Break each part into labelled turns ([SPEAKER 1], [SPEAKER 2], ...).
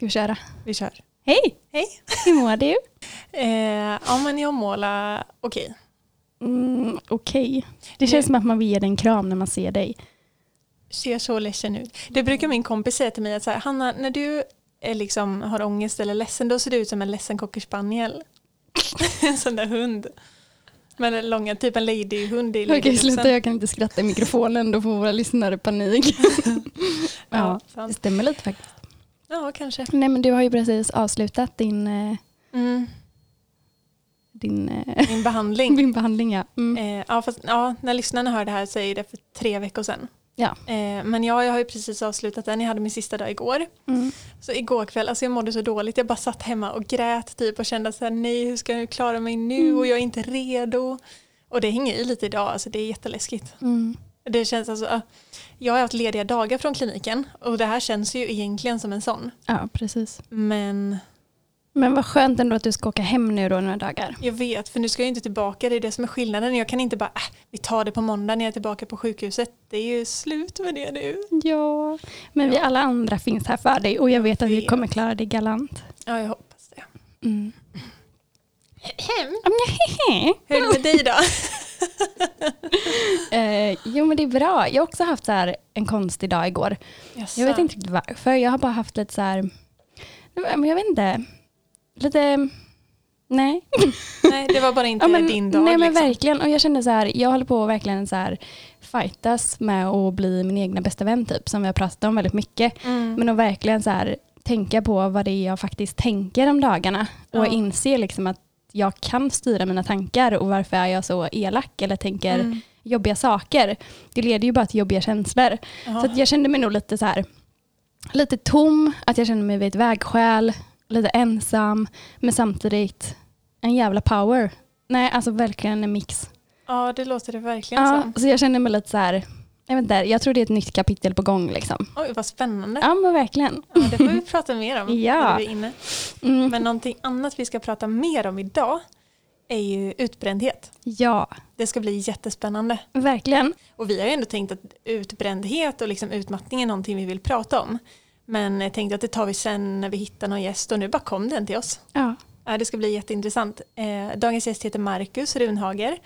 [SPEAKER 1] Ska vi köra?
[SPEAKER 2] Vi kör.
[SPEAKER 1] Hej!
[SPEAKER 2] Hej.
[SPEAKER 1] Hur mår du?
[SPEAKER 2] Eh, ja men jag målar okej.
[SPEAKER 1] Mm, Okej. Det känns som att man vill ge dig en kram när man ser dig.
[SPEAKER 2] Ser så ledsen ut. Det brukar min kompis säga till mig att så här, Hanna när du är liksom, har ångest eller ledsen då ser du ut som en ledsen cocker spaniel. en sån där hund. Med den långa, typ en ladyhund i
[SPEAKER 1] Okej,
[SPEAKER 2] ladyhusen.
[SPEAKER 1] sluta. Jag kan inte skratta i mikrofonen. Då får våra lyssnare panik. ja,
[SPEAKER 2] Ja,
[SPEAKER 1] det stämmer lite faktiskt.
[SPEAKER 2] Ja, kanske.
[SPEAKER 1] Nej, men du har ju precis avslutat din, eh,
[SPEAKER 2] Mm.
[SPEAKER 1] din, eh,
[SPEAKER 2] Min behandling.
[SPEAKER 1] din behandling. Ja. Mm.
[SPEAKER 2] Eh, ja, fast, ja, när lyssnarna hör det här så är det för tre veckor sedan.
[SPEAKER 1] Ja.
[SPEAKER 2] Men ja, jag har ju precis avslutat den. Jag hade min sista dag igår.
[SPEAKER 1] Mm.
[SPEAKER 2] Så igår kväll, alltså jag mådde så dåligt. Jag bara satt hemma och grät typ och kände så här, nej hur ska jag klara mig nu och jag är inte redo. Och det hänger i lite idag, alltså det är jätteläskigt.
[SPEAKER 1] Mm.
[SPEAKER 2] Det känns alltså, jag har haft lediga dagar från kliniken och det här känns ju egentligen som en sån.
[SPEAKER 1] Ja, precis.
[SPEAKER 2] Men
[SPEAKER 1] Men vad skönt ändå att du ska åka hem nu då några dagar.
[SPEAKER 2] jag vet, för nu ska jag inte tillbaka, det är det som är skillnaden. Jag kan inte bara, äh, vi tar det på måndag när jag är tillbaka på sjukhuset. Det är ju slut med det nu.
[SPEAKER 1] Ja, men vi
[SPEAKER 2] Ja.
[SPEAKER 1] alla andra finns här för dig och jag vet att vi kommer klara dig galant.
[SPEAKER 2] Ja, jag hoppas det.
[SPEAKER 1] Mm.
[SPEAKER 2] Hem. Hur är det med dig då?
[SPEAKER 1] Eh, jo men det är bra. Jag har också haft så här en konstig dag igår. Jag vet inte riktigt varför. Jag har bara haft lite så här, men jag vet inte, lite, nej.
[SPEAKER 2] Nej, det var bara inte
[SPEAKER 1] Ja, men,
[SPEAKER 2] din dag.
[SPEAKER 1] nej men
[SPEAKER 2] liksom.
[SPEAKER 1] verkligen. Och jag kände så här, jag håller på att verkligen så här fightas med att bli min egna bästa vän typ, som vi har pratat om väldigt mycket.
[SPEAKER 2] Mm.
[SPEAKER 1] Men att verkligen så här tänka på vad det är jag faktiskt tänker om dagarna. Och
[SPEAKER 2] Ja.
[SPEAKER 1] inse liksom att jag kan styra mina tankar och varför är jag så elak eller tänker
[SPEAKER 2] Mm.
[SPEAKER 1] jobbiga saker. Det leder ju bara till jobbiga känslor.
[SPEAKER 2] Ja.
[SPEAKER 1] Så jag kände mig nog lite så här, lite tom, att jag kände mig vid ett vägskäl, lite ensam, men samtidigt en jävla power. Nej, alltså verkligen en mix.
[SPEAKER 2] ja, det låter det verkligen
[SPEAKER 1] Ja,
[SPEAKER 2] som.
[SPEAKER 1] så jag kände mig lite så här, jag vet inte, jag tror det är ett nytt kapitel på gång liksom.
[SPEAKER 2] Oj, vad spännande.
[SPEAKER 1] Ja, men verkligen.
[SPEAKER 2] Ja, det får vi prata mer om
[SPEAKER 1] Ja.
[SPEAKER 2] när vi är inne.
[SPEAKER 1] Mm.
[SPEAKER 2] Men någonting annat vi ska prata mer om idag är ju utbrändhet.
[SPEAKER 1] Ja,
[SPEAKER 2] Det ska bli jättespännande.
[SPEAKER 1] verkligen.
[SPEAKER 2] Och vi har ju ändå tänkt att utbrändhet och liksom utmattning är någonting vi vill prata om. Men jag tänkte att det tar vi sen när vi hittar någon gäst och nu bara kom den till oss.
[SPEAKER 1] Ja.
[SPEAKER 2] Ja, det ska bli jätteintressant. Eh, dagens gäst heter Marcus Runhager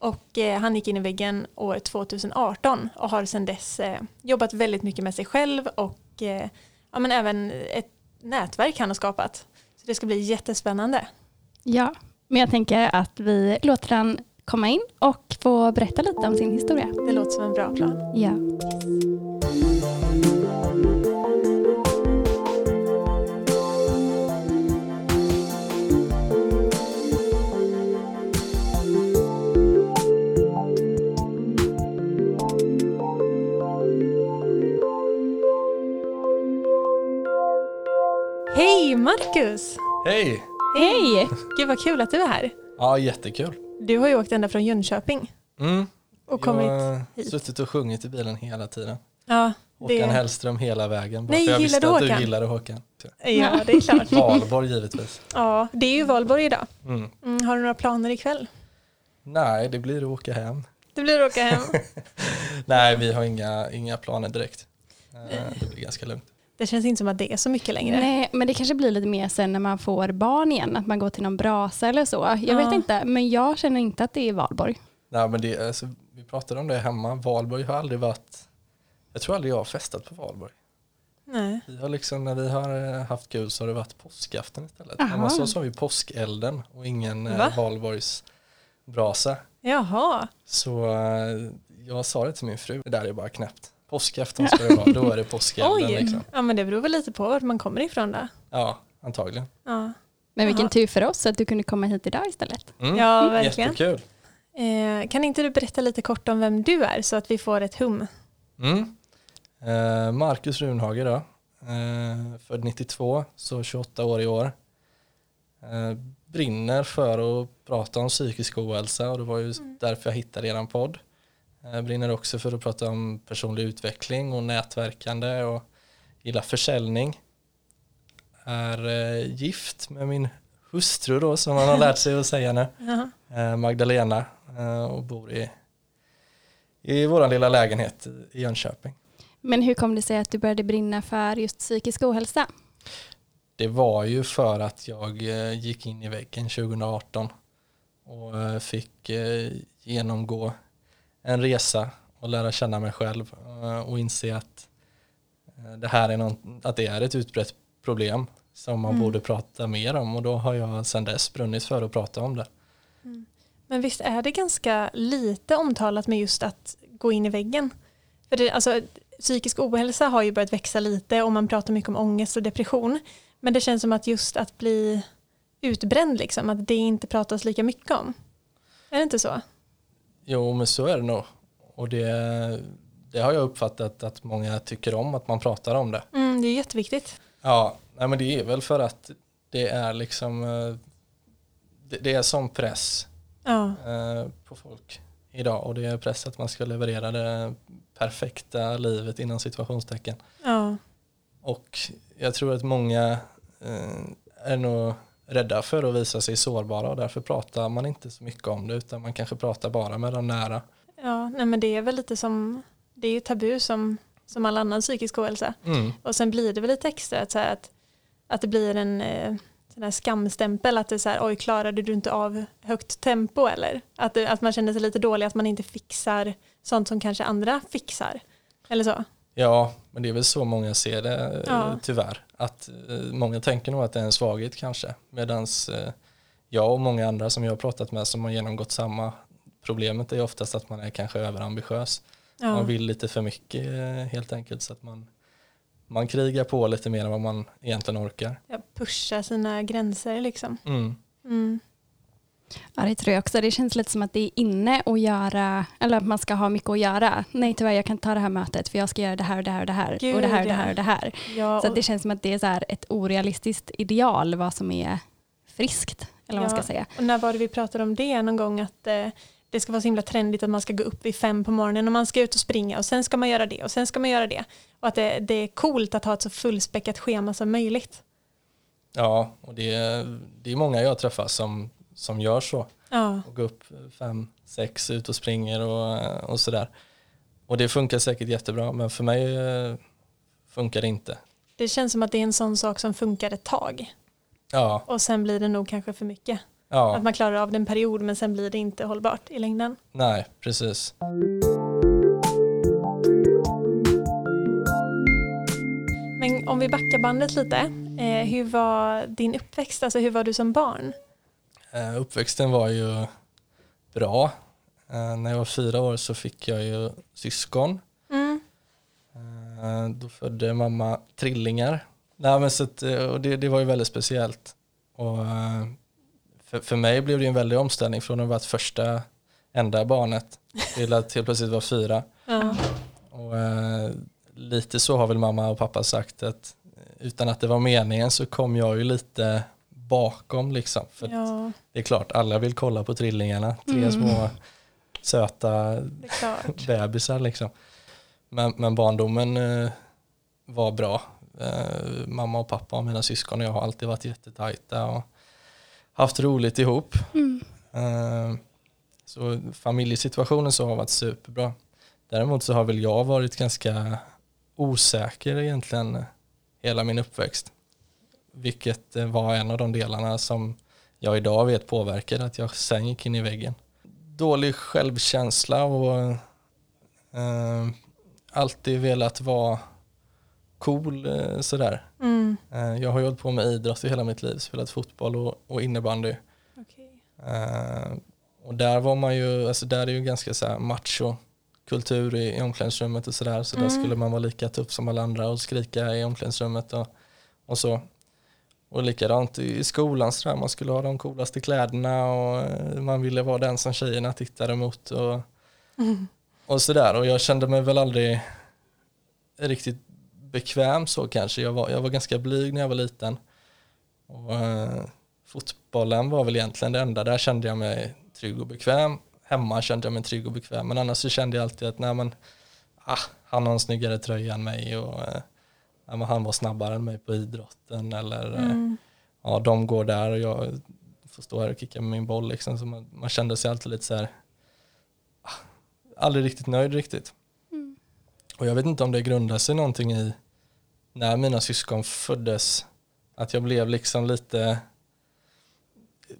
[SPEAKER 2] och eh, han gick in i väggen år 2018 och har sedan dess eh, jobbat väldigt mycket med sig själv och eh, ja, men även ett nätverk han har skapat. Så det ska bli jättespännande.
[SPEAKER 1] ja, men jag tänker att vi låter han komma in och få berätta lite om sin historia.
[SPEAKER 2] Det låter som en bra plan.
[SPEAKER 1] Ja.
[SPEAKER 2] Hej Marcus!
[SPEAKER 3] Hej!
[SPEAKER 1] Hej!
[SPEAKER 2] Gud vad kul att du är här.
[SPEAKER 3] Ja, jättekul.
[SPEAKER 2] Du har ju åkt ända från Jönköping
[SPEAKER 3] Mm.
[SPEAKER 2] och kommit
[SPEAKER 3] jag har
[SPEAKER 2] hit.
[SPEAKER 3] suttit och sjungit i bilen hela tiden.
[SPEAKER 2] Ja,
[SPEAKER 3] Håkan
[SPEAKER 2] det,
[SPEAKER 3] Hellström hela vägen. Bara
[SPEAKER 2] Nej,
[SPEAKER 3] för jag visste att du
[SPEAKER 2] Håkan?
[SPEAKER 3] gillade Håkan.
[SPEAKER 2] ja, det är klart.
[SPEAKER 3] Valborg givetvis.
[SPEAKER 2] Ja, det är ju valborg idag.
[SPEAKER 3] Mm.
[SPEAKER 2] Mm, har du några planer ikväll?
[SPEAKER 3] Nej, det blir att åka hem.
[SPEAKER 2] Det blir att åka hem.
[SPEAKER 3] Nej, vi har inga, inga planer direkt. Eh, Det blir ganska lugnt.
[SPEAKER 2] Det känns inte som att det är så mycket längre.
[SPEAKER 1] Nej, men det kanske blir lite mer sen när man får barn igen, att man går till någon brasa eller så. Jag
[SPEAKER 2] Ja.
[SPEAKER 1] vet inte, men jag känner inte att det är valborg.
[SPEAKER 3] Nej, men det, alltså, vi pratade om det hemma. Valborg har aldrig varit... Jag tror aldrig jag har festat på Valborg.
[SPEAKER 2] Nej.
[SPEAKER 3] Vi har liksom, när vi har eh, haft kul så har det varit påskafton istället.
[SPEAKER 1] Aha.
[SPEAKER 3] Hemma så har vi påskelden och ingen eh,
[SPEAKER 2] Va?
[SPEAKER 3] Valborgs brasa.
[SPEAKER 2] Jaha.
[SPEAKER 3] Så eh, jag sa det till min fru, det där är bara knäppt. Påskafton ska det vara, då är det påskelden liksom.
[SPEAKER 2] Ja men det beror väl lite på vart man kommer ifrån då.
[SPEAKER 3] Ja, antagligen.
[SPEAKER 2] Ja,
[SPEAKER 1] Men vilken tur för oss att du kunde komma hit idag istället.
[SPEAKER 3] Mm.
[SPEAKER 2] ja verkligen.
[SPEAKER 3] Jättekul.
[SPEAKER 2] Eh, kan inte du berätta lite kort om vem du är så att vi får ett hum?
[SPEAKER 3] Mm. Eh, Marcus Runhage då, eh, född 92, så 28 år i år. Eh, brinner för att prata om psykisk ohälsa och det var ju därför jag hittade eran podd. Eh, brinner också för att prata om personlig utveckling och nätverkande och gillar försäljning. Är eh, gift med min hustru då som man har lärt sig att säga nu, eh, Magdalena och bor i, i vår lilla lägenhet i Jönköping.
[SPEAKER 1] Men hur kom det sig att du började brinna för just psykisk ohälsa?
[SPEAKER 3] det var ju för att jag gick in i väggen 2018 och fick genomgå en resa och lära känna mig själv och inse att det här är någon, att det är ett utbrett problem som man mm. borde prata mer om och då har jag sedan dess brunnit för att prata om det.
[SPEAKER 2] Mm. Men visst är det ganska lite omtalat med just att gå in i väggen? För det, alltså, psykisk ohälsa har ju börjat växa lite och man pratar mycket om ångest och depression. Men det känns som att just att bli utbränd, liksom, att det inte pratas lika mycket om. Är det inte så?
[SPEAKER 3] Jo, men så är det nog. Och det, det har jag uppfattat att många tycker om, att man pratar om det.
[SPEAKER 2] Mm, det är jätteviktigt.
[SPEAKER 3] Ja, nej, men det är väl för att det är liksom eh, det, det är som press ja. Eh, på folk idag och det är press att man ska leverera det perfekta livet inom situationstecken. Ja. Och jag tror att många eh, är nog rädda för att visa sig sårbara och därför pratar man inte så mycket om det utan man kanske pratar bara med de nära.
[SPEAKER 2] Ja, nej men det är väl lite som, det är ju tabu som, som all annan psykisk ohälsa. Mm. Och sen blir det väl lite extra att, så att, att det blir en eh, sån här skamstämpel att det är så här, oj klarade du inte av högt tempo eller? Att, det, att man känner sig lite dålig att man inte fixar sånt som kanske andra fixar. Eller så.
[SPEAKER 3] Ja, men det är väl så många ser det ja. tyvärr. Att eh, många tänker nog att det är en svaghet kanske. Medan eh, jag och många andra som jag har pratat med som har genomgått samma problemet är oftast att man är kanske överambitiös. Ja. Man vill lite för mycket eh, helt enkelt så att man, man krigar på lite mer än vad man egentligen orkar.
[SPEAKER 2] Ja, pusha sina gränser liksom. Mm.
[SPEAKER 1] Mm. Ja, det tror jag också. Det känns lite som att det är inne att göra, eller att man ska ha mycket att göra. Nej tyvärr, jag kan ta det här mötet för jag ska göra det här och det här och det här. Gud, och det här och det här och det här. Ja, så det känns som att det är så ett orealistiskt ideal vad som är friskt. Eller vad man ska säga.
[SPEAKER 2] Och när var det vi pratade om det någon gång? Att eh, det ska vara så himla trendigt att man ska gå upp vid fem på morgonen och man ska ut och springa och sen ska man göra det och sen ska man göra det. Och att det, det är coolt att ha ett så fullspäckat schema som möjligt.
[SPEAKER 3] Ja, och det det är många jag träffar som som gör så. Ja. Och går upp fem, sex, ut och springer och, och sådär. Och det funkar säkert jättebra men för mig eh, funkar det inte.
[SPEAKER 2] Det känns som att det är en sån sak som funkar ett tag. Ja. Och sen blir det nog kanske för mycket. Ja. Att man klarar av det en period men sen blir det inte hållbart i längden.
[SPEAKER 3] Nej, precis.
[SPEAKER 2] Men om vi backar bandet lite, eh, hur var din uppväxt, alltså hur var du som barn?
[SPEAKER 3] Eh, uppväxten var ju bra. Eh, när jag var fyra år så fick jag ju syskon. Mm. Eh, då födde mamma trillingar. Nej, men så att, och det, det var ju väldigt speciellt. Och för, för mig blev det en väldig omställning från att varit första enda barnet till att helt plötsligt vara fyra. Ja. Och, lite så har väl mamma och pappa sagt att utan att det var meningen så kom jag ju lite bakom liksom. För ja. Det är klart, alla vill kolla på trillingarna. Tre mm. små söta bebisar liksom. Men, men barndomen eh, var bra. Eh, mamma och pappa och mina syskon och jag har alltid varit jättetajta och haft roligt ihop. Mm. Eh, så familjesituationen så har varit superbra. Däremot så har väl jag varit ganska osäker egentligen hela min uppväxt. Vilket eh, var en av de delarna som jag idag vet påverkade att jag sen gick in i väggen. Dålig självkänsla och eh, alltid velat vara cool eh, sådär. Mm. Eh, jag har ju hållit på med idrott i hela mitt liv, spelat fotboll och, och innebandy. Okay. Eh, och där var man ju, alltså där är ju ganska så macho kultur i, i omklädningsrummet och sådär. Så mm. där skulle man vara lika tuff som alla andra och skrika i omklädningsrummet och, och så. Och likadant i skolan så där, man skulle ha de coolaste kläderna och eh, man ville vara den som tjejerna tittade mot och, mm. och sådär. Och jag kände mig väl aldrig riktigt bekväm så kanske. Jag var, jag var ganska blyg när jag var liten. Och, eh, fotbollen var väl egentligen det enda, där kände jag mig trygg och bekväm. Hemma kände jag mig trygg och bekväm, men annars så kände jag alltid att nej men, ah, han har en snyggare tröja än mig och eh, ja, han var snabbare än mig på idrotten eller eh, mm. ja, de går där och jag får stå här och kicka med min boll. Liksom. Så man, man kände sig alltid lite så här, ah, aldrig riktigt nöjd riktigt. Mm. Och jag vet inte om det grundar sig någonting i när mina syskon föddes, Att jag blev liksom lite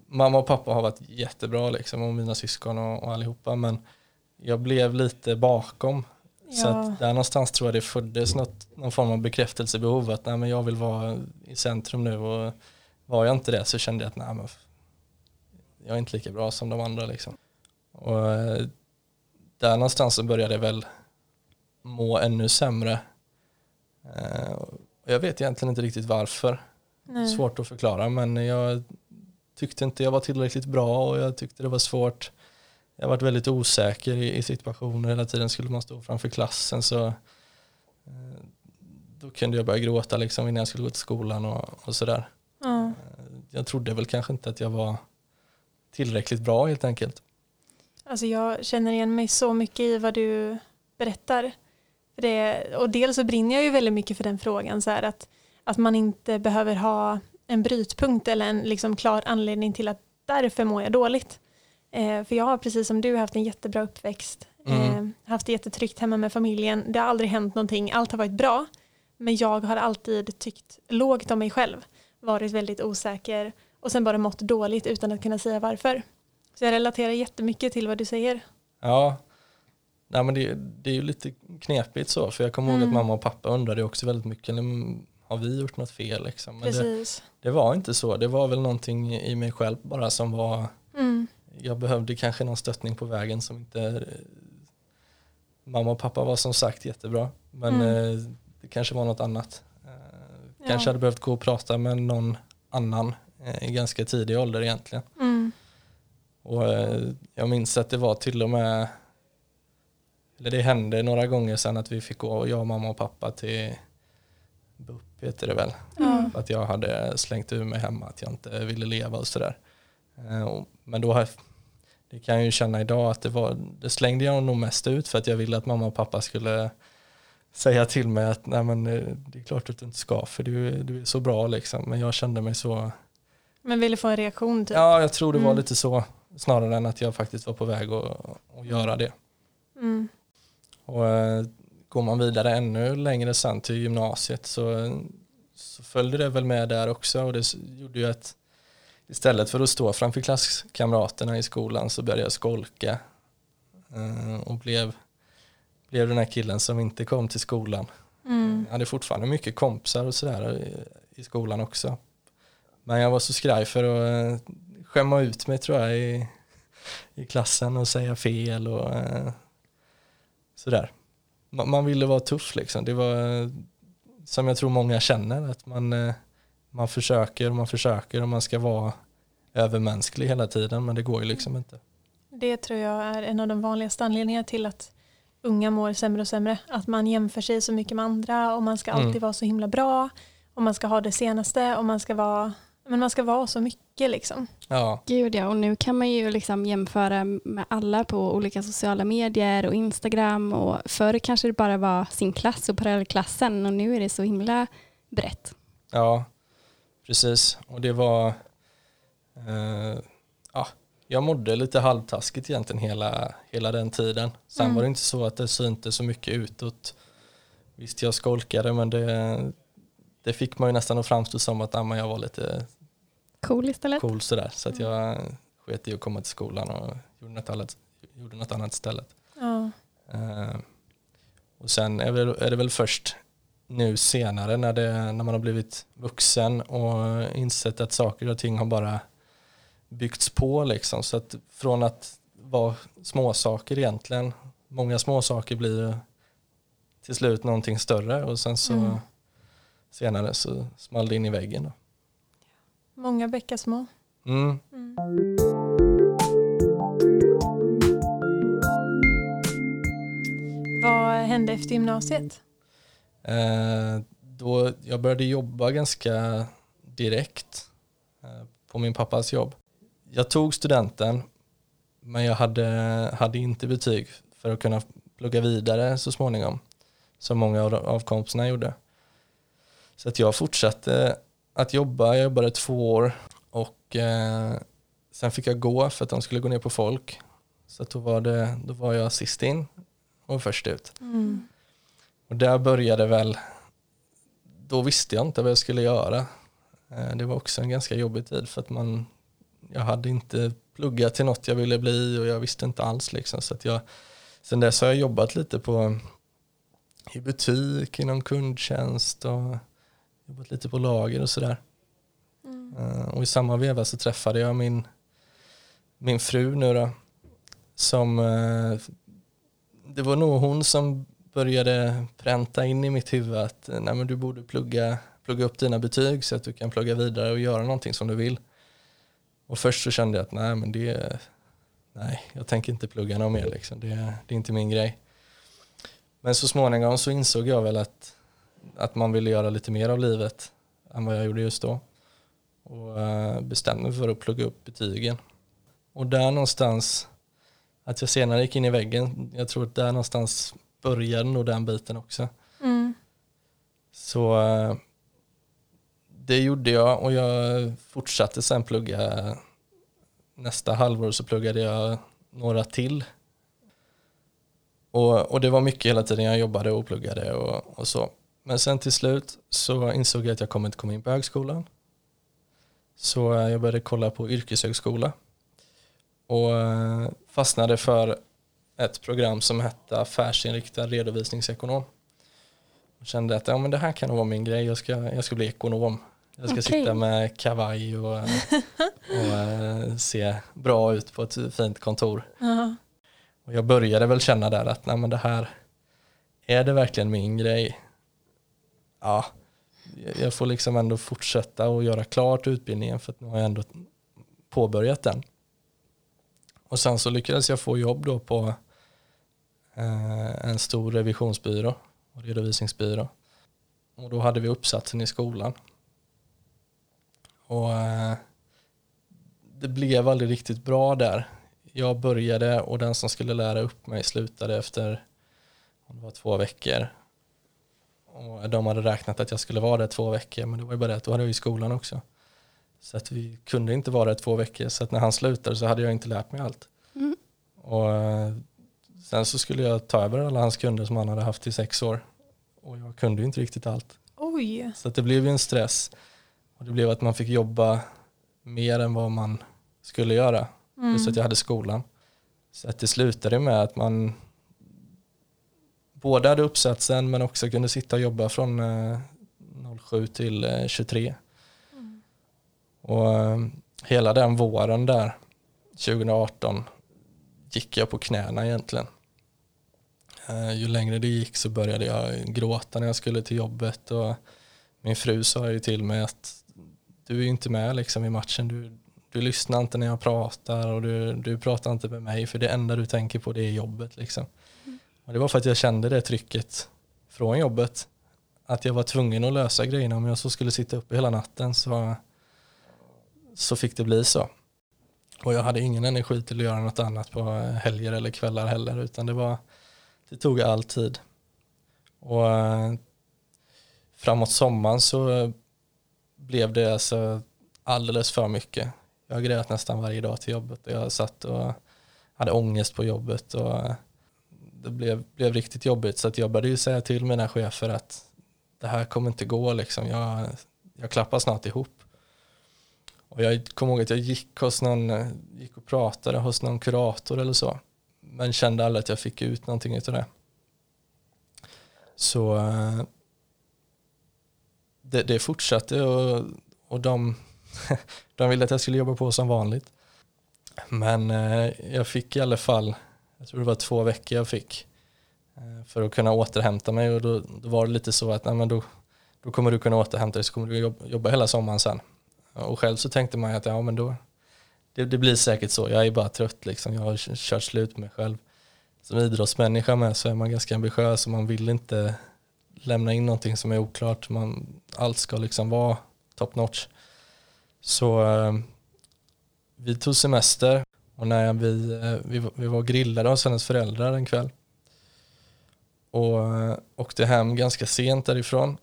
[SPEAKER 3] Mamma och pappa har varit jättebra liksom och mina syskon och, och allihopa men jag blev lite bakom. Så att där någonstans tror jag det föddes något, någon form av bekräftelsebehov att nej, men jag vill vara i centrum nu och var jag inte det så kände jag att nej, men jag är inte lika bra som de andra. Liksom. Och eh, där någonstans så började jag väl må ännu sämre. Eh, jag vet egentligen inte riktigt varför. Nej. Svårt att förklara men jag tyckte inte jag var tillräckligt bra och jag tyckte det var svårt. Jag varit väldigt osäker i, i situationer hela tiden. Skulle man stå framför klassen så eh, då kunde jag börja gråta liksom innan jag skulle gå till skolan och, och sådär. Mm. Jag trodde väl kanske inte att jag var tillräckligt bra helt enkelt.
[SPEAKER 2] Alltså jag känner igen mig så mycket i vad du berättar. Det, och dels så brinner jag ju väldigt mycket för den frågan, så här, att, att man inte behöver ha en brytpunkt eller en liksom klar anledning till att därför mår jag dåligt. Eh, för jag har precis som du haft en jättebra uppväxt, mm. eh, haft det jättetryggt hemma med familjen, det har aldrig hänt någonting, allt har varit bra, men jag har alltid tyckt lågt om mig själv, varit väldigt osäker och sen bara mått dåligt utan att kunna säga varför. Så jag relaterar jättemycket till vad du säger.
[SPEAKER 3] Ja, Nej, men det, det är ju lite knepigt så, för jag kommer mm. ihåg att mm. mamma och pappa undrade också väldigt mycket, har vi gjort något fel? Liksom? Men det, det, var inte så, det var väl någonting i mig själv bara som var, mm. Jag behövde kanske någon stöttning på vägen som inte, mamma och pappa var som sagt jättebra, men mm. Eh, det kanske var något annat. Eh, kanske ja. hade behövt gå och prata med någon annan eh, i ganska tidig ålder egentligen. Mm. Och jag minns att det var till och med eller det hände några gånger sen att vi fick gå, jag, mamma och pappa till BUP heter det väl. Mm. Att jag hade slängt ur mig hemma att jag inte ville leva och sådär. Eh, men då, det kan jag ju känna idag att det var, det slängde jag nog mest ut för att jag ville att mamma och pappa skulle säga till mig att nej men eh, det är klart att du inte ska för du, du är så bra liksom. Men jag kände mig så.
[SPEAKER 2] Men ville få en reaktion? Typ.
[SPEAKER 3] Ja, jag tror det var mm. lite så snarare än att jag faktiskt var på väg att, att göra det. Mm. Och eh, går man vidare ännu längre sen till gymnasiet så, så följde det väl med där också och det gjorde ju att istället för att stå framför klasskamraterna i skolan så började jag skolka eh, och blev, blev den här killen som inte kom till skolan. Mm. Jag hade fortfarande mycket kompisar och sådär i, i skolan också. Men jag var så skraj för att eh, skämma ut mig tror jag i, i klassen och säga fel och sådär. Man, man ville vara tuff liksom. Det var som jag tror många känner att man, eh, man försöker och man försöker och man ska vara övermänsklig hela tiden men det går ju liksom inte.
[SPEAKER 2] Det tror jag är en av de vanligaste anledningarna till att unga mår sämre och sämre. Att man jämför sig så mycket med andra och man ska alltid mm. vara så himla bra och man ska ha det senaste och man ska vara men man ska vara så mycket liksom.
[SPEAKER 1] Ja. Gud ja, och nu kan man ju liksom jämföra med alla på olika sociala medier och Instagram och förr kanske det bara var sin klass och parallellklassen och nu är det så himla brett.
[SPEAKER 3] Ja, precis. Och det var, eh, ja, jag mådde lite halvtaskigt egentligen hela, hela den tiden. Sen mm. var det inte så att det syntes så mycket utåt. Visst, jag skolkade men det, det fick man ju nästan att framstå som att jag var lite
[SPEAKER 1] cool istället.
[SPEAKER 3] Cool sådär. Så att mm. jag sket i att komma till skolan och gjorde något annat, gjorde något annat istället. Ja. Uh, och sen är, väl, är det väl först nu senare när, det, när man har blivit vuxen och insett att saker och ting har bara byggts på liksom. Så att från att vara småsaker egentligen, många småsaker blir till slut någonting större och sen så mm senare så small det in i väggen. Då.
[SPEAKER 2] Många bäckar små. Mm. Mm. Vad hände efter gymnasiet?
[SPEAKER 3] Eh, då jag började jobba ganska direkt eh, på min pappas jobb. Jag tog studenten men jag hade, hade inte betyg för att kunna plugga vidare så småningom som många av, av kompisarna gjorde. Så att jag fortsatte att jobba, jag jobbade två år och eh, sen fick jag gå för att de skulle gå ner på folk. Så då var, det, då var jag sist in och först ut. Mm. Och där började väl, då visste jag inte vad jag skulle göra. Eh, det var också en ganska jobbig tid för att man, jag hade inte pluggat till något jag ville bli och jag visste inte alls. Liksom, så att jag, sen dess har jag jobbat lite på i butik, inom kundtjänst och jobbat lite på lager och sådär. Mm. Eh, och i samma veva så träffade jag min, min fru nu då. Som, eh, det var nog hon som började pränta in i mitt huvud att eh, nej, men du borde plugga, plugga upp dina betyg så att du kan plugga vidare och göra någonting som du vill. Och först så kände jag att nej, men det, nej jag tänker inte plugga något mer. Liksom. Det, det är inte min grej. Men så småningom så insåg jag väl att, att man ville göra lite mer av livet än vad jag gjorde just då. Och eh, bestämde mig för att plugga upp betygen. Och där någonstans, att jag senare gick in i väggen, jag tror att där någonstans började nog den biten också. Mm. Så eh, det gjorde jag och jag fortsatte sen plugga. Nästa halvår så pluggade jag några till. Och, och det var mycket hela tiden jag jobbade och pluggade och, och så. Men sen till slut så insåg jag att jag kommer inte komma in på högskolan. Så eh, jag började kolla på yrkeshögskola och eh, fastnade för ett program som hette affärsinriktad redovisningsekonom. Och kände att ja, men det här kan nog vara min grej, jag ska, jag ska bli ekonom. Jag ska okay. sitta med kavaj och, och uh, se bra ut på ett fint kontor. Uh -huh. Och jag började väl känna där att nej, men det här, är det verkligen min grej? Ja, jag får liksom ändå fortsätta och göra klart utbildningen för att nu har jag ändå påbörjat den. Och sen så lyckades jag få jobb då på eh, en stor revisionsbyrå och redovisningsbyrå. Och då hade vi uppsatsen i skolan. Och eh, det blev aldrig riktigt bra där. Jag började och den som skulle lära upp mig slutade efter det var två veckor. Och de hade räknat att jag skulle vara där två veckor men det var ju bara det att då hade jag ju skolan också. Så att vi kunde inte vara där två veckor så att när han slutade så hade jag inte lärt mig allt. Mm. Och eh, sen så skulle jag ta över alla hans kunder som han hade haft i sex år. Och jag kunde ju inte riktigt allt.
[SPEAKER 2] Oj.
[SPEAKER 3] Så att det blev ju en stress. Och det blev att man fick jobba mer än vad man skulle göra. Mm. Just att jag hade skolan. Så att det slutade med att man både hade uppsatsen men också kunde sitta och jobba från 07 eh, till 23. Eh, mm. Och eh, hela den våren där, 2018, gick jag på knäna egentligen. Ju längre det gick så började jag gråta när jag skulle till jobbet och min fru sa ju till mig att du är ju inte med liksom i matchen, du, du lyssnar inte när jag pratar och du, du pratar inte med mig för det enda du tänker på det är jobbet liksom. Och det var för att jag kände det trycket från jobbet. Att jag var tvungen att lösa grejerna. Om jag så skulle sitta uppe hela natten så, så fick det bli så. Och jag hade ingen energi till att göra något annat på helger eller kvällar heller. Utan det, var, det tog all tid. Och eh, framåt sommaren så blev det alltså alldeles för mycket. Jag grät nästan varje dag till jobbet. Jag satt och hade ångest på jobbet. Och eh, det blev, blev riktigt jobbigt så att jag började ju säga till mina chefer att det här kommer inte gå liksom. Jag, jag klappar snart ihop. Och jag kommer ihåg att jag gick, hos någon, eh, gick och pratade hos någon kurator eller så. Men kände aldrig att jag fick ut någonting av det. Så eh, det, det fortsatte och, och de, de ville att jag skulle jobba på som vanligt. Men eh, jag fick i alla fall jag tror det var två veckor jag fick eh, för att kunna återhämta mig och då, då var det lite så att nej, men då, då kommer du kunna återhämta dig så kommer du jobba, jobba hela sommaren sen. Och själv så tänkte man att ja men då, det, det, blir säkert så, jag är bara trött liksom, jag har kört slut med mig själv. Som idrottsmänniska med så är man ganska ambitiös och man vill inte lämna in någonting som är oklart. Man, allt ska liksom vara top notch. Så eh, vi tog semester och när vi, eh, vi, vi var grillade hos hennes föräldrar en kväll och eh, åkte hem ganska sent därifrån.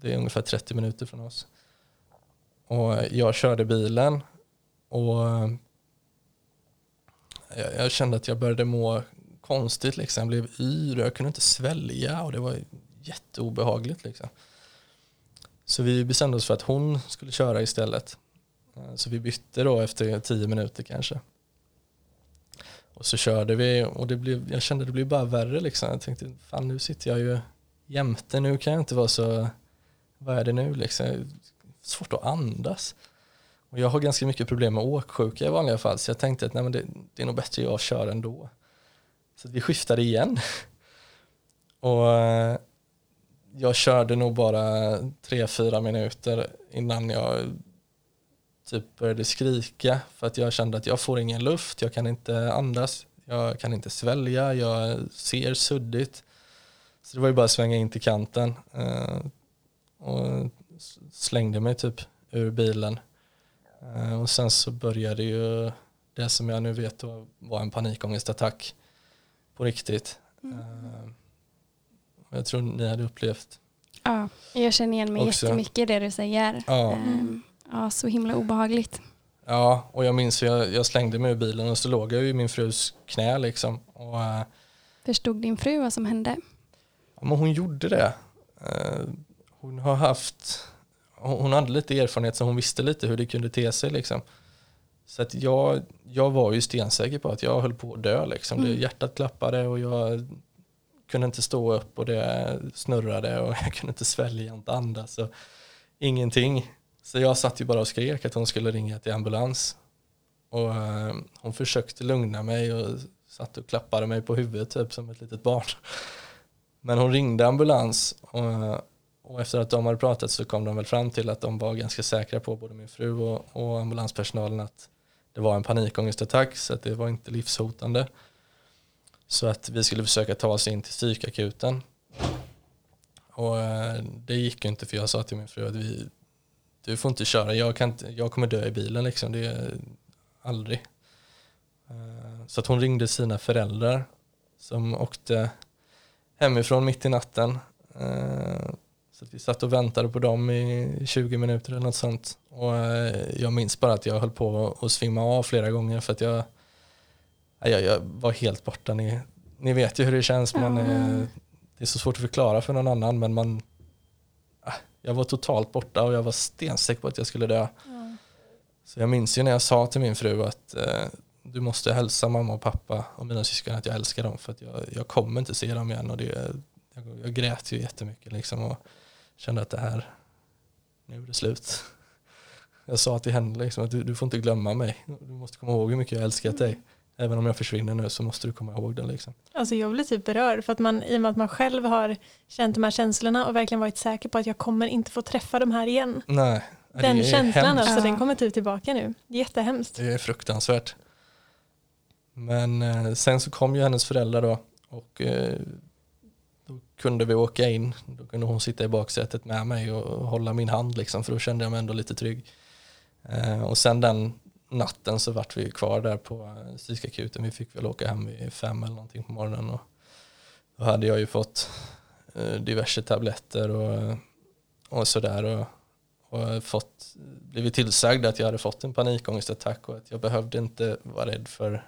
[SPEAKER 3] Det är ungefär 30 minuter från oss. Och eh, jag körde bilen och eh, jag, jag kände att jag började må konstigt. Liksom. Jag blev yr och jag kunde inte svälja och det var jätteobehagligt. Liksom. Så vi bestämde oss för att hon skulle köra istället. Eh, så vi bytte då efter tio minuter kanske. Och så körde vi och det blev, jag kände det blev bara värre liksom. Jag tänkte, fan nu sitter jag ju jämte, nu kan jag inte vara så, vad är det nu liksom? Svårt att andas. Och jag har ganska mycket problem med åksjuka i vanliga fall så jag tänkte att nej, men det, det är nog bättre jag kör ändå. Så vi skiftade igen. Och eh, jag körde nog bara tre fyra minuter innan jag typ började skrika för att jag kände att jag får ingen luft, jag kan inte andas, jag kan inte svälja, jag ser suddigt. Så det var ju bara att svänga in till kanten eh, och slängde mig typ ur bilen. Eh, och sen så började ju det som jag nu vet var en panikångestattack på riktigt. Mm. Eh, jag tror ni hade upplevt
[SPEAKER 1] Ja, jag känner igen mig också. jättemycket i det du säger. Ja. Um, ja, så himla obehagligt.
[SPEAKER 3] Ja, och jag minns jag, jag slängde mig ur bilen och så låg jag i min frus knä liksom. Och, uh,
[SPEAKER 1] Förstod din fru vad som hände?
[SPEAKER 3] Ja, men hon gjorde det. Hon har haft, hon hade lite erfarenhet så hon visste lite hur det kunde te sig liksom. Så att jag, jag var ju stensäker på att jag höll på att dö liksom. Mm. Det, hjärtat klappade och jag kunde inte stå upp och det snurrade och jag kunde inte svälja, inte andas och ingenting. Så jag satt ju bara och skrek att hon skulle ringa till ambulans. Och uh, hon försökte lugna mig och satt och klappade mig på huvudet typ som ett litet barn. Men hon ringde ambulans och, och, efter att de hade pratat så kom de väl fram till att de var ganska säkra på både min fru och, och ambulanspersonalen att det var en panikångestattack så att det var inte livshotande. Så att vi skulle försöka ta oss in till psykakuten. Och eh, det gick ju inte för jag sa till min fru att vi, du får inte köra, jag, kan inte, jag kommer dö i bilen liksom, det är aldrig. Eh, så att hon ringde sina föräldrar som åkte hemifrån mitt i natten. Eh, Eh, så att vi satt och väntade på dem i 20 minuter eller något sånt. Och jag minns bara att jag höll på att svimma av flera gånger för att jag jag, jag var helt borta. Ni, ni vet ju hur det känns. Man, mm. det är så svårt att förklara för någon annan men man, ah, jag var totalt borta och jag var stensäker på att jag skulle dö. Mm. Så jag minns ju när jag sa till min fru att eh, du måste hälsa mamma och pappa och mina syskon att jag älskar dem för att jag, jag kommer inte se dem igen. Och det, jag, jag grät ju jättemycket liksom och kände att det här, nu är det slut. Jag sa till henne liksom att du, du får inte glömma mig. Du måste komma ihåg hur mycket jag älskat dig. Även om jag försvinner nu så måste du komma ihåg det. Liksom.
[SPEAKER 2] Alltså jag blir typ berörd för att man, i och med att man själv har känt de här känslorna och verkligen varit säker på att jag kommer inte få träffa de här igen.
[SPEAKER 3] Nej,
[SPEAKER 2] den känslan hemskt. alltså, den kommer typ tillbaka nu. Jättehemskt.
[SPEAKER 3] Det är fruktansvärt. Men eh, sen så kom ju hennes föräldrar då och eh, kunde vi åka in. Då kunde hon sitta i baksätet med mig och hålla min hand liksom för då kände jag mig ändå lite trygg. Eh, och sen den natten så vart vi kvar där på eh, psykakuten. Vi fick väl åka hem vid fem eller någonting på morgonen. Och då hade jag ju fått eh, diverse tabletter och, eh, och sådär. Och, och fått, blivit tillsagd att jag hade fått en panikångestattack och att jag behövde inte vara rädd för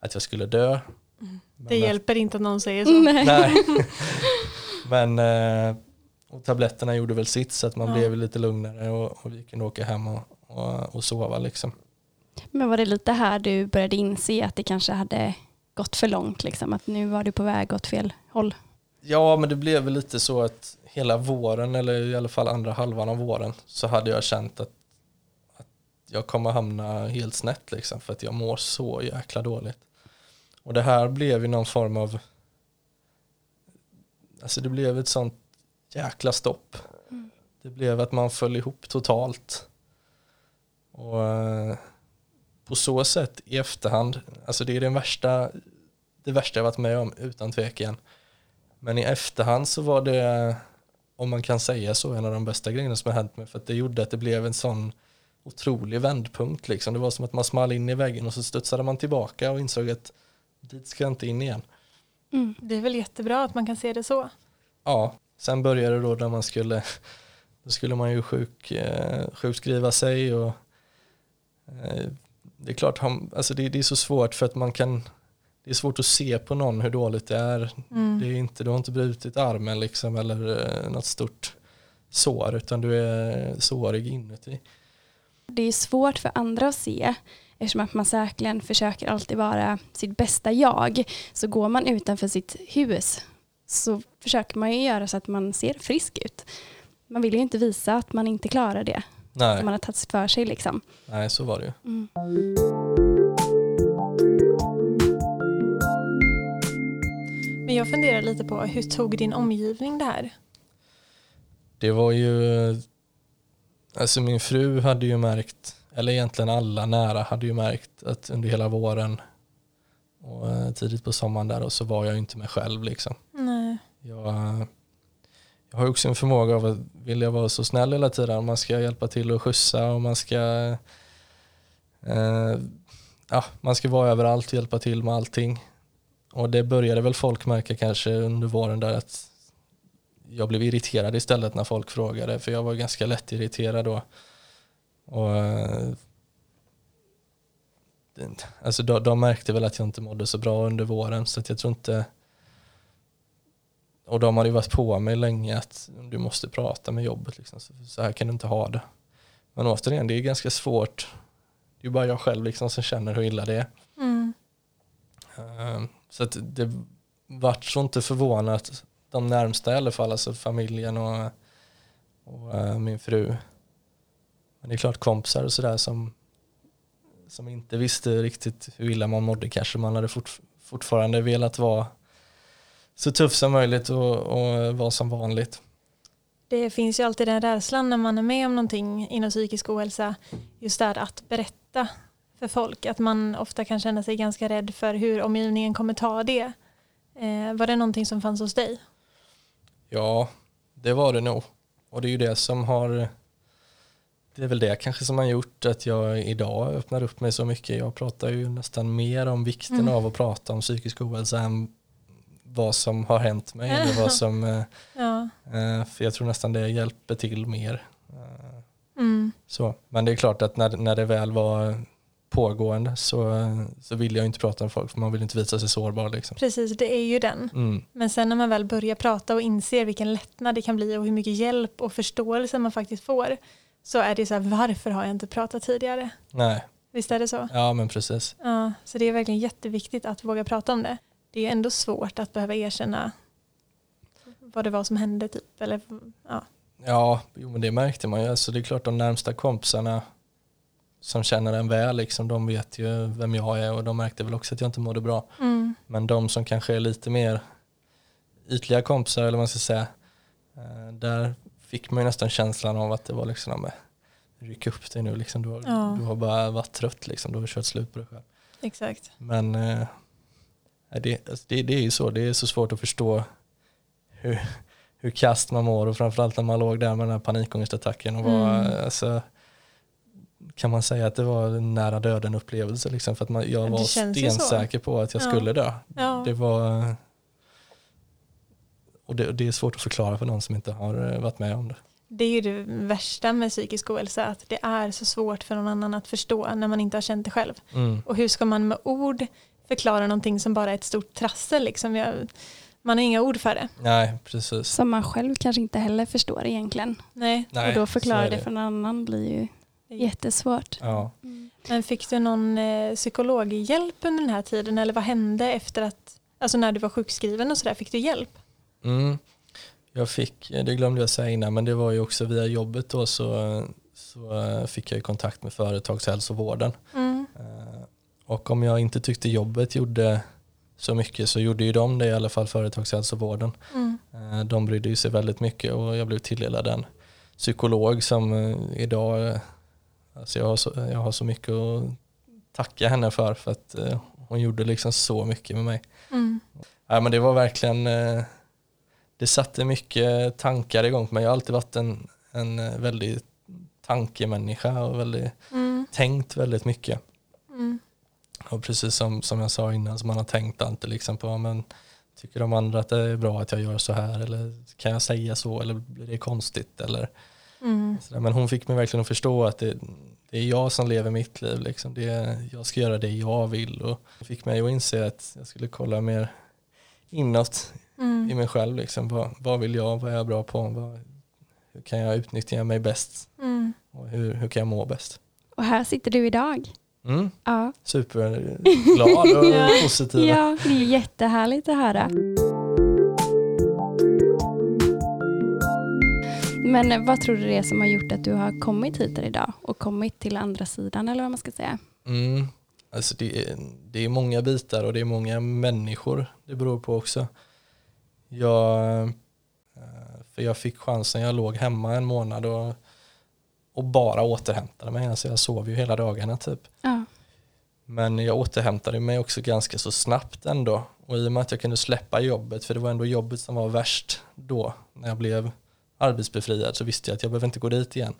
[SPEAKER 3] att jag skulle dö.
[SPEAKER 2] Det hjälper inte att någon säger så.
[SPEAKER 3] Nej. Nej. Men eh, och tabletterna gjorde väl sitt så att man ja. blev lite lugnare och, och vi kunde åka hem och, och, och sova liksom.
[SPEAKER 1] Men var det lite här du började inse att det kanske hade gått för långt, liksom, att nu var du på väg åt fel håll?
[SPEAKER 3] Ja, men det blev väl lite så att hela våren, eller i alla fall andra halvan av våren, så hade jag känt att, att jag kommer hamna helt snett, liksom, för att jag mår så jäkla dåligt. Och det här blev ju någon form av, alltså det blev ett sånt jäkla stopp. Mm. Det blev att man föll ihop totalt. Och eh, på så sätt i efterhand, alltså det är den värsta, det värsta jag varit med om utan tvekan. Men i efterhand så var det, om man kan säga så, en av de bästa grejerna som har hänt mig för att det gjorde att det blev en sån otrolig vändpunkt liksom. Det var som att man small in i väggen och så studsade man tillbaka och insåg att dit ska jag inte in igen.
[SPEAKER 2] Mm. Det är väl jättebra att man kan se det så.
[SPEAKER 3] Ja, sen började det då där man skulle, då skulle man ju sjuk, eh, sjukskriva sig och eh, det är klart, alltså det, det, är så svårt för att man kan, det är svårt att se på någon hur dåligt det är. Mm. Det är inte, du har inte brutit armen liksom eller eh, något stort sår utan du är sårig inuti.
[SPEAKER 1] Det är svårt för andra att se eftersom att man säkerligen försöker alltid vara sitt bästa jag. Så går man utanför sitt hus så försöker man ju göra så att man ser frisk ut. Man vill ju inte visa att man inte klarar det.
[SPEAKER 3] Nej.
[SPEAKER 1] Som man har tagit för sig liksom.
[SPEAKER 3] Nej, så var det ju.
[SPEAKER 1] Mm.
[SPEAKER 2] Men jag funderar lite på hur tog din omgivning det här?
[SPEAKER 3] Det var ju, alltså min fru hade ju märkt, eller egentligen alla nära hade ju märkt att under hela våren och eh, tidigt på sommaren där och så var jag inte mig själv liksom.
[SPEAKER 2] Nej.
[SPEAKER 3] Jag, jag har också en förmåga av att vilja vara så snäll hela tiden. Man ska hjälpa till att skjutsa och man ska eh, ja, man ska vara överallt och hjälpa till med allting. Och det började väl folk märka kanske under våren där att jag blev irriterad istället när folk frågade för jag var ganska lätt irriterad då. Och, eh, alltså de, de märkte väl att jag inte mådde så bra under våren så att jag tror inte och de hade ju varit på mig länge att du måste prata med jobbet. Liksom. Så här kan du inte ha det. Men återigen, det är ganska svårt. Det är bara jag själv liksom som känner hur illa det är.
[SPEAKER 2] Mm.
[SPEAKER 3] Ehm, så att det vart så inte förvånat, de närmsta i alla fall, alltså familjen och, och uh, min fru. Men det är klart kompisar och sådär som, som inte visste riktigt hur illa man mådde kanske man hade fort, fortfarande velat vara så tuff som möjligt och, och vara som vanligt.
[SPEAKER 2] Det finns ju alltid den rädslan när man är med om någonting inom psykisk ohälsa, just där att berätta för folk, att man ofta kan känna sig ganska rädd för hur omgivningen kommer ta det. Eh, var det någonting som fanns hos dig?
[SPEAKER 3] Ja, det var det nog. Och det är ju det som har det är väl det kanske som har gjort att jag idag öppnar upp mig så mycket. Jag pratar ju nästan mer om vikten mm. av att prata om psykisk ohälsa än vad som har hänt mig. eller vad som, eh, ja. Eh, för jag tror nästan det hjälper till mer. Eh, mm. Så. Men det är klart att när, när det väl var pågående så, så vill jag inte prata med folk för man vill inte visa sig sårbar. Liksom.
[SPEAKER 2] Precis, det är ju den. Mm. Men sen när man väl börjar prata och inser vilken lättnad det kan bli och hur mycket hjälp och förståelse man faktiskt får så är det så här, varför har jag inte pratat tidigare?
[SPEAKER 3] Nej.
[SPEAKER 2] Visst är det så?
[SPEAKER 3] Ja, men precis.
[SPEAKER 2] Ja, så det är verkligen jätteviktigt att våga prata om det det är ändå svårt att behöva erkänna vad det var som hände typ. Eller, ja,
[SPEAKER 3] ja jo, men det märkte man ju. Alltså, det är klart de närmsta kompisarna som känner en väl, liksom, de vet ju vem jag är och de märkte väl också att jag inte mådde bra. Mm. Men de som kanske är lite mer ytliga kompisar eller vad man ska säga, eh, där fick man ju nästan känslan av att det var liksom, ryck upp dig nu, liksom, du, har, ja. du har bara varit trött, liksom, du har kört slut på dig själv.
[SPEAKER 2] Exakt.
[SPEAKER 3] Men eh, det, alltså det, det är ju så, det är så svårt att förstå hur, hur kast man mår och framförallt när man låg där med den här panikångestattacken och var, mm. alltså, kan man säga att det var en nära döden upplevelse liksom, för att man, jag var stensäker på att jag ja. skulle dö. Ja. Det var och det, det, är svårt att förklara för någon som inte har eh, varit med om det.
[SPEAKER 2] Det är ju det värsta med psykisk ohälsa, att det är så svårt för någon annan att förstå när man inte har känt det själv. Mm. Och hur ska man med ord förklara någonting som bara är ett stort trassel. Liksom. Jag, man har inga ord för det.
[SPEAKER 3] Nej, precis.
[SPEAKER 1] Som man själv kanske inte heller förstår egentligen.
[SPEAKER 2] Nej.
[SPEAKER 1] Nej och då förklara det. det för någon annan blir ju jättesvårt.
[SPEAKER 3] Ja. Mm.
[SPEAKER 2] Men fick du någon eh, psykologhjälp under den här tiden eller vad hände efter att, alltså när du var sjukskriven och sådär, fick du hjälp?
[SPEAKER 3] Mm. Jag fick, det glömde jag säga innan, men det var ju också via jobbet då så, så fick jag kontakt med företagshälsovården. Mm. Eh, och om jag inte tyckte jobbet gjorde så mycket så gjorde ju de det i alla fall, företagshälsovården. Mm. Eh, de brydde sig väldigt mycket och jag blev tilldelad en psykolog som eh, idag, alltså jag har, så, jag har så mycket att tacka henne för, för att hon gjorde liksom så mycket med mig. Mm. Ja, men det var verkligen, det satte mycket tankar igång på mig. Jag har alltid varit en, en väldigt tankemänniska och väldigt, mm. tänkt väldigt mycket. Mm. Och precis som, som jag sa innan, så man har tänkt alltid liksom på, men tycker de andra att det är bra att jag gör så här eller kan jag säga så eller blir det konstigt eller mm. Men hon fick mig verkligen att förstå att det, det är jag som lever mitt liv. Liksom. Det, jag ska göra det jag vill och fick mig att inse att jag skulle kolla mer inåt mm. i mig själv. Liksom. Vad, vad vill jag? Vad är jag bra på? Vad, hur kan jag utnyttja mig bäst mm. och hur, hur kan jag må bäst.
[SPEAKER 1] Och här sitter du idag.
[SPEAKER 3] Mm. Ja. Superglad och ja. positiv.
[SPEAKER 1] Ja, det är jättehärligt att höra. Men vad tror du det är som har gjort att du har kommit hit idag och kommit till andra sidan eller vad man ska säga?
[SPEAKER 3] Mm. Alltså det, är, det är många bitar och det är många människor det beror på också. Jag, eh, för jag fick chansen, jag låg hemma en månad och, och bara återhämtade mig. Alltså jag sov ju hela dagarna typ. Ja. Men jag återhämtade mig också ganska så snabbt ändå. Och i och med att jag kunde släppa jobbet, för det var ändå jobbet som var värst då, när jag blev arbetsbefriad, så visste jag att jag behöver inte gå dit igen.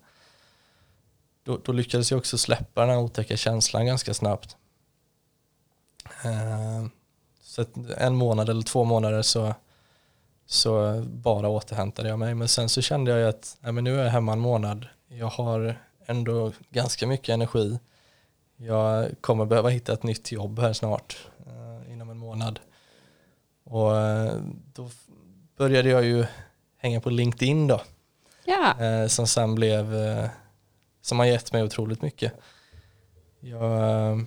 [SPEAKER 3] Då, då lyckades jag också släppa den här otäcka känslan ganska snabbt. Eh, så en månad eller två månader så, så bara återhämtade jag mig. Men sen så kände jag att nej, men nu är jag hemma en månad. Jag har ändå ganska mycket energi. Jag kommer behöva hitta ett nytt jobb här snart, eh, inom en månad. Och eh, då började jag ju hänga på LinkedIn då. Ja. Eh, som sen blev, eh, som har gett mig otroligt mycket. Jag,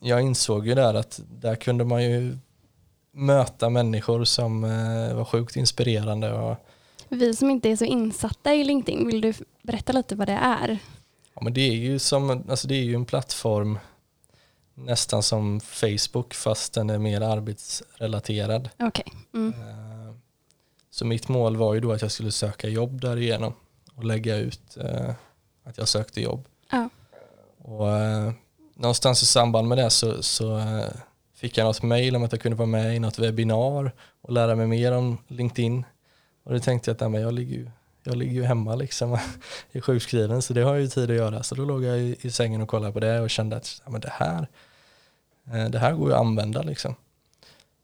[SPEAKER 3] jag insåg ju där att där kunde man ju möta människor som var sjukt inspirerande. Och,
[SPEAKER 1] vi som inte är så insatta i LinkedIn, vill du berätta lite vad det är?
[SPEAKER 3] Ja, men det är ju som, alltså det är ju en plattform nästan som Facebook fast den är mer arbetsrelaterad.
[SPEAKER 1] Okay. Mm.
[SPEAKER 3] Så mitt mål var ju då att jag skulle söka jobb därigenom och lägga ut eh, att jag sökte jobb. Ja. Och eh, någonstans i samband med det så, så eh, fick jag något mail om att jag kunde vara med i något webbinar och lära mig mer om LinkedIn. Och då tänkte jag att nej, jag, ligger ju, jag ligger ju hemma liksom i sjukskriven så det har jag ju tid att göra. Så då låg jag i, i sängen och kollade på det och kände att ja, men det, här, eh, det här går ju att använda. Liksom.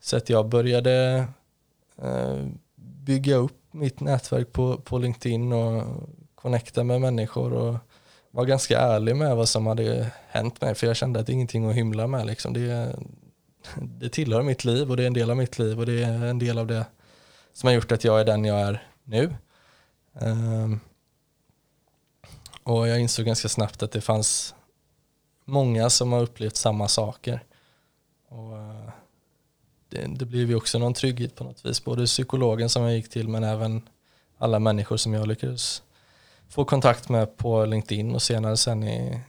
[SPEAKER 3] Så att jag började eh, bygga upp mitt nätverk på, på LinkedIn och connecta med människor och var ganska ärlig med vad som hade hänt mig för jag kände att det är ingenting att hymla med. Liksom. Det, det tillhör mitt liv och det är en del av mitt liv och det är en del av det som har gjort att jag är den jag är nu. Um, och jag insåg ganska snabbt att det fanns många som har upplevt samma saker. Och, uh, det, det blev ju också någon trygghet på något vis. Både psykologen som jag gick till men även alla människor som jag lyckades få kontakt med på LinkedIn och senare sen i,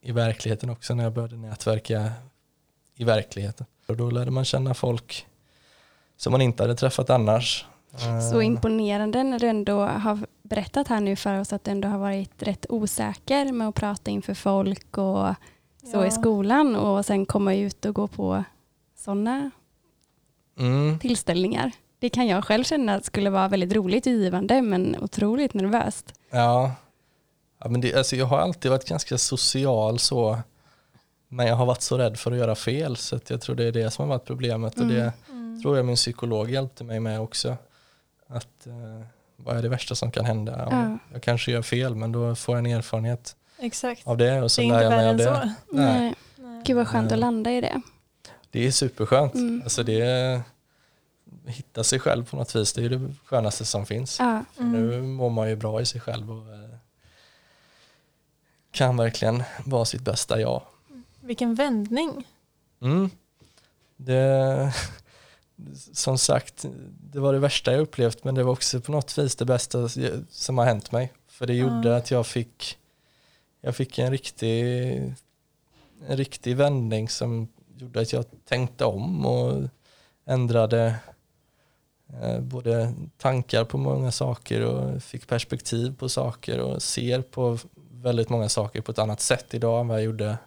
[SPEAKER 3] i verkligheten också när jag började nätverka i verkligheten. Och då lärde man känna folk som man inte hade träffat annars.
[SPEAKER 1] Så imponerande när du ändå har berättat här nu för oss att du ändå har varit rätt osäker med att prata inför folk och så ja. i skolan och sen komma ut och gå på sådana mm. tillställningar. Det kan jag själv känna skulle vara väldigt roligt och givande men otroligt nervöst.
[SPEAKER 3] Ja, ja men det, alltså jag har alltid varit ganska social så men jag har varit så rädd för att göra fel så jag tror det är det som har varit problemet mm. och det mm. tror jag min psykolog hjälpte mig med också. Att eh, vad är det värsta som kan hända? Ja. Jag kanske gör fel men då får jag en erfarenhet
[SPEAKER 2] Exakt.
[SPEAKER 3] av det och så lär jag mig av det. Så.
[SPEAKER 1] Nej. Nej. Gud vad skönt att landa i det.
[SPEAKER 3] Det är superskönt. Mm. Alltså det är, hitta sig själv på något vis, det är det skönaste som finns. Ja. Mm. Nu mår man ju bra i sig själv och eh, kan verkligen vara sitt bästa jag.
[SPEAKER 2] Vilken vändning.
[SPEAKER 3] Mm. Det, som sagt, det var det värsta jag upplevt men det var också på något vis det bästa som har hänt mig. För det gjorde ja. att jag fick, jag fick en riktig, en riktig vändning som gjorde att jag tänkte om och ändrade eh, både tankar på många saker och fick perspektiv på saker och ser på väldigt många saker på ett annat sätt idag än vad jag gjorde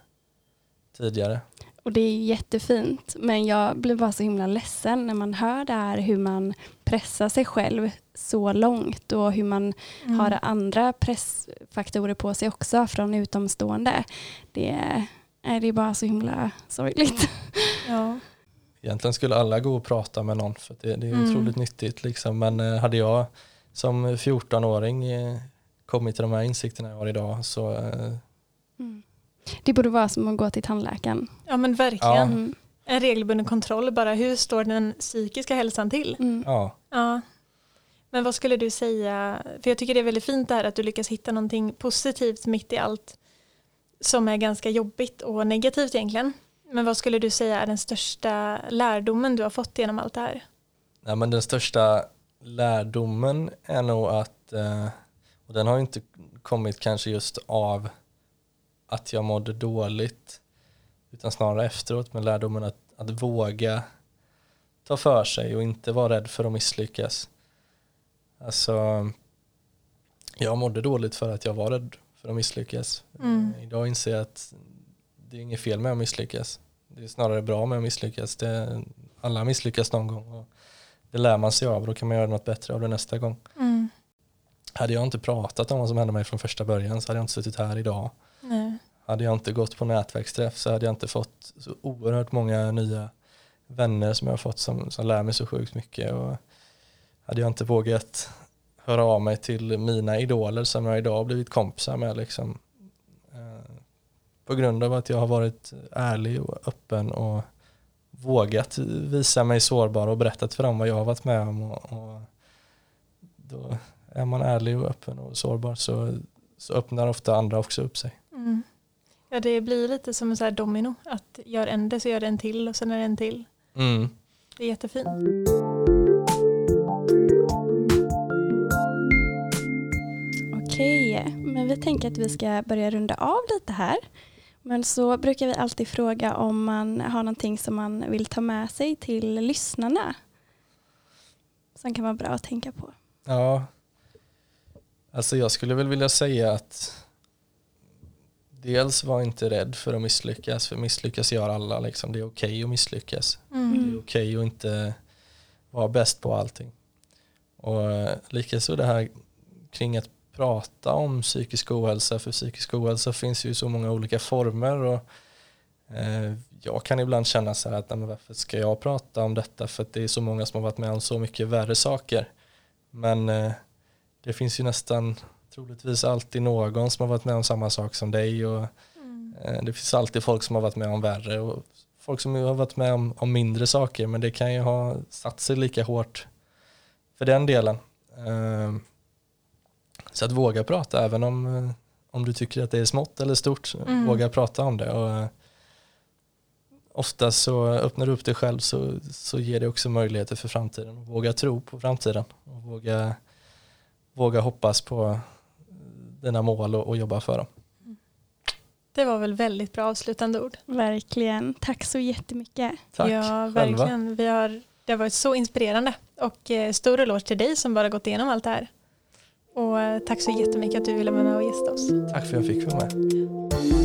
[SPEAKER 3] tidigare.
[SPEAKER 1] Och det är jättefint, men jag blir bara så himla ledsen när man hör det här hur man pressar sig själv så långt och hur man mm. har andra pressfaktorer på sig också från utomstående. Det är, det är bara så himla sorgligt. Ja.
[SPEAKER 3] Egentligen skulle alla gå och prata med någon för det, det är mm. otroligt nyttigt. Liksom. Men eh, hade jag som 14-åring eh, kommit till de här insikterna jag har idag så eh,
[SPEAKER 1] mm. Det borde vara som att gå till tandläkaren.
[SPEAKER 2] Ja men verkligen. Ja. Mm. En regelbunden kontroll bara. Hur står den psykiska hälsan till?
[SPEAKER 3] Mm. Ja.
[SPEAKER 2] ja. Men vad skulle du säga, för jag tycker det är väldigt fint det här att du lyckas hitta någonting positivt mitt i allt som är ganska jobbigt och negativt egentligen. Men vad skulle du säga är den största lärdomen du har fått genom allt det här?
[SPEAKER 3] Ja, men den största lärdomen är nog att, eh, och den har inte kommit kanske just av att jag mådde dåligt, utan snarare efteråt, men lärdomen att, att våga ta för sig och inte vara rädd för att misslyckas. Alltså, jag mådde dåligt för att jag var rädd för att misslyckas. Mm. Idag inser jag att det är inget fel med att misslyckas. Det är snarare bra med att misslyckas. Det, alla misslyckas någon gång. Och det lär man sig av och då kan man göra något bättre av det nästa gång. Mm. Hade jag inte pratat om vad som hände mig från första början så hade jag inte suttit här idag. Nej. Hade jag inte gått på nätverksträff så hade jag inte fått så oerhört många nya vänner som jag har fått som, som lär mig så sjukt mycket. Och hade jag inte vågat höra av mig till mina idoler som jag idag har blivit kompisar med liksom, eh, på grund av att jag har varit ärlig och öppen och vågat visa mig sårbar och berättat för dem vad jag har varit med om. Och, och då är man ärlig och öppen och sårbar så, så öppnar ofta andra också upp sig. Mm.
[SPEAKER 2] Ja, det blir lite som en så här domino. Att gör en det så gör det en till och sen är det en till. Mm. Det är jättefint.
[SPEAKER 1] Okej, men vi tänker att vi ska börja runda av lite här. Men så brukar vi alltid fråga om man har någonting som man vill ta med sig till lyssnarna. Som kan vara bra att tänka på.
[SPEAKER 3] Ja, alltså jag skulle väl vilja säga att dels var inte rädd för att misslyckas, för misslyckas gör alla. Liksom. Det är okej okay att misslyckas. Mm. Det är okej okay att inte vara bäst på allting. Och eh, likaså det här kring att prata om psykisk ohälsa, för psykisk ohälsa finns ju i så många olika former. Och, eh, jag kan ibland känna så här att men varför ska jag prata om detta för att det är så många som har varit med om så mycket värre saker. Men eh, det finns ju nästan troligtvis alltid någon som har varit med om samma sak som dig och mm. eh, det finns alltid folk som har varit med om värre och folk som har varit med om, om mindre saker men det kan ju ha satt sig lika hårt för den delen. Eh, så att våga prata även om, eh, om du tycker att det är smått eller stort, mm. våga prata om det. Och, eh, ofta så öppnar du upp dig själv så, så ger det också möjligheter för framtiden. Våga tro på framtiden och våga, våga hoppas på dina mål och, och jobba för dem.
[SPEAKER 2] Det var väl väldigt bra avslutande ord.
[SPEAKER 1] Verkligen. Tack så jättemycket.
[SPEAKER 3] Tack
[SPEAKER 2] ja, verkligen. Vi har, det har varit så inspirerande och eh, stor eloge till dig som bara gått igenom allt det här. Och eh, tack så jättemycket att du ville vara med och gästa oss.
[SPEAKER 3] Tack för att jag fick vara med.